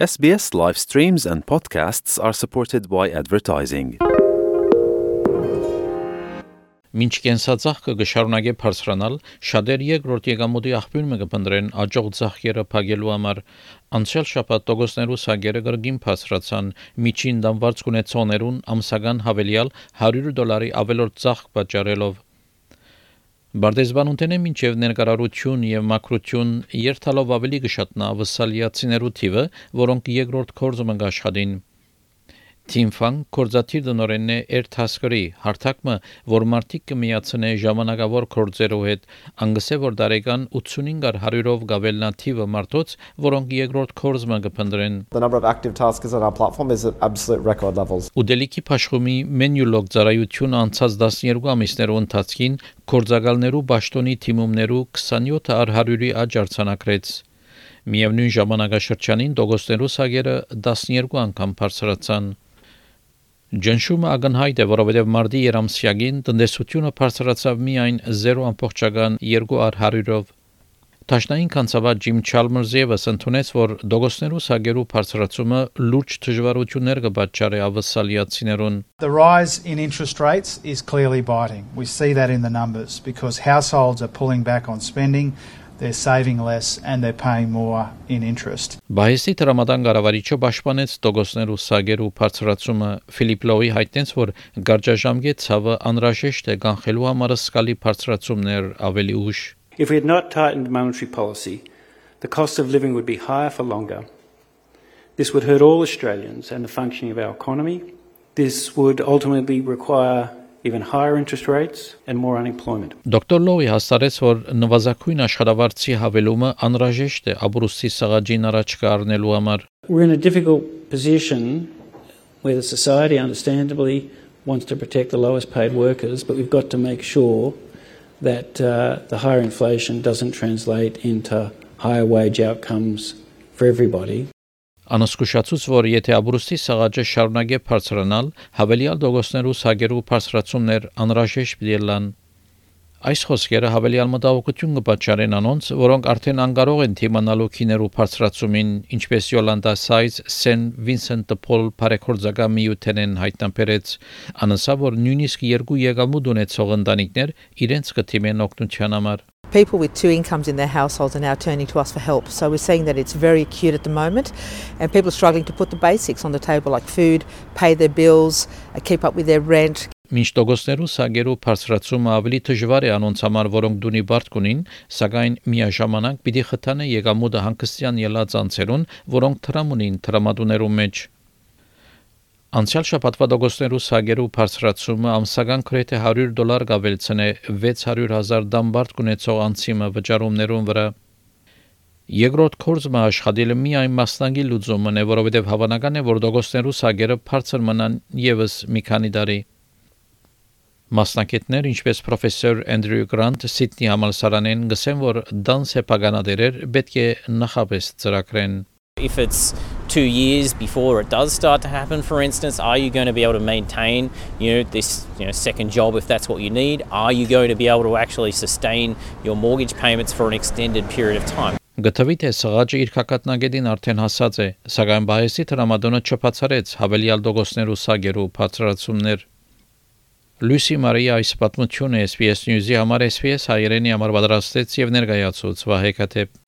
SBS live streams and podcasts are supported by advertising. Մինչ կենսածաղկը գշարունակե բարձրանալ, շատեր երկրորդ եկամուտի աղբյուրը կփնտրեն աջող ծաղկերը փակելու համար։ Անցյալ շաբաթ տոկոսներու սագերը գրգին բարձրացան, միջին դամվարձ ունեցողներուն ամսական հավելյալ 100 դոլարի ավելորդ ծաղկ պատճառելով։ Բարդեզբանունտենը մինչև ներկարարություն եւ մակրություն երթալով ավելի գշատնա վսալիացիներու թիվը, որոնք երկրորդ կորձը մնաշխատին։ Թիմֆան կորզաթիր դնորենն է երթասկրի հարթակը, որ մարտիկ կմիացնե ժամանակավոր կորձերով հետ, անգսե որ դարեկան 85-ար 100-ով գավելնա թիվը մարտոց, որոնք երկրորդ կորզը կփնտրեն։ The number of active taskers on our platform is at absolute record levels. Ուդելիքի փաշխումի մենյուլոգ ծառայությունը անցած 12 ամիսներու ընթացքին կորձակալներու ճշտոնի թիմումներու 27 առ 100-ի աճ արձանագրեց։ Միևնույն ժամանակաշրջանին դոգոստերու սագերը 12 անգամ բարձրացան։ Ջնշումը ակնհայտ է, որովհետև մարտի երամսյակին տնտեսությունը բարձրացավ միայն 0.2 առ 100-ով։ Տաշնային կանցավար Ջիմ Չալմերսը եւս ընդունեց, որ դոգոսներու սագերու բարձրացումը լուրջ դժվարություններ կպատճառի ավսալիացիներուն։ The rise in interest rates is clearly biting. We see that in the numbers because households are pulling back on spending, they're saving less and they're paying more in interest. Բայեսի տրամադան գարավարիչը պաշտպանեց տոգոսներու սագերու բարձրացումը Ֆիլիպ Լոուի հայտնեց, որ գարջաժամկետ ցավը անհրաժեշտ է կանխելու համար սկալի բարձրացումներ ավելի ուշ։ If we had not tightened monetary policy, the cost of living would be higher for longer. This would hurt all Australians and the functioning of our economy. This would ultimately require even higher interest rates and more unemployment. Դոկտոր Լոուի հաստատեց, որ նվազագույն աշխատավարձի հավելումը անհրաժեշտ է ապրուստի սաղաջին առաջ կառնելու համար։ We're in a difficult position where the society understandably wants to protect the lowest paid workers, but we've got to make sure that uh, the higher inflation doesn't translate into higher wage outcomes for everybody. Անսկուշացուց, որ եթե ապրուստի սաղաջը շարունակե բարձրանալ, հավելյալ դոգոսներու սագերու բարձրացումներ անհրաժեշտ դիլան։ Այս խոսքերը հավելյալ մտահոգություն կպատճառեն անոնց, որոնք արդեն անկարող են թիմանալու քիներու բարձրացումին, ինչպես Յոլանդա Սայզ Սեն Վինսենտ դե Պոլ Փարեքորձակա միութենեն հայտնաբերեց, անասա որ նույնիսկ երկու եկամուտ ունեցող ընտանիքներ իրենց կթիմեն օգնության համար։ People with two incomes in their households are now turning to us for help. So we're seeing that it's very acute at the moment, and people are struggling to put the basics on the table like food, pay their bills, uh, keep up with their rent. Մինչ տոգոսներու սագերու բարձրացումը ավելի դժվար է անոնց համար, որոնք դունի բարդ կունին, սակայն միաժամանակ պիտի խթանը եկամուտը հանգստյան ելած անցերուն, որոնք տրամ ունին տրամադուներու մեջ։ Անցյալ շաբաթվա դոգոստերու սագերու բարձրացումը ամսական գրեթե 100 դոլար կավելցնե 600.000 դամբարդ կունեցող անցիմը վճարումներուն վրա։ Երկրորդ կորզը աշխատելը միայն մասնագի լուծումն է, որովհետև հավանական է, որ դոգոստերու սագերը բարձր մնան եւս մի քանի տարի։ Մասնակիցներ, ինչպես պրոֆեսոր Անդրյու Գրանտ Սիդնի համալսարանեն գսեն, որ դանս հեպագանադերեր պետք է նախապես ծրագրեն If it's two years before it does start to happen, for instance, are you going to be able to maintain, you know, this you know, second job if that's what you need? Are you going to be able to actually sustain your mortgage payments for an extended period of time? Գտվի թե սղաճը իր կակատնագետին արդեն հասած է, սակայն բայեսի տրամադոնը չփացարեց հավելյալ դոգոսներու սագերու բարձրացումներ։ Լուսի Մարիա այս պատմությունը SPS News-ի համար SPS հայերենի համար պատրաստեց եւ ներկայացուց Վահե Կաթեփ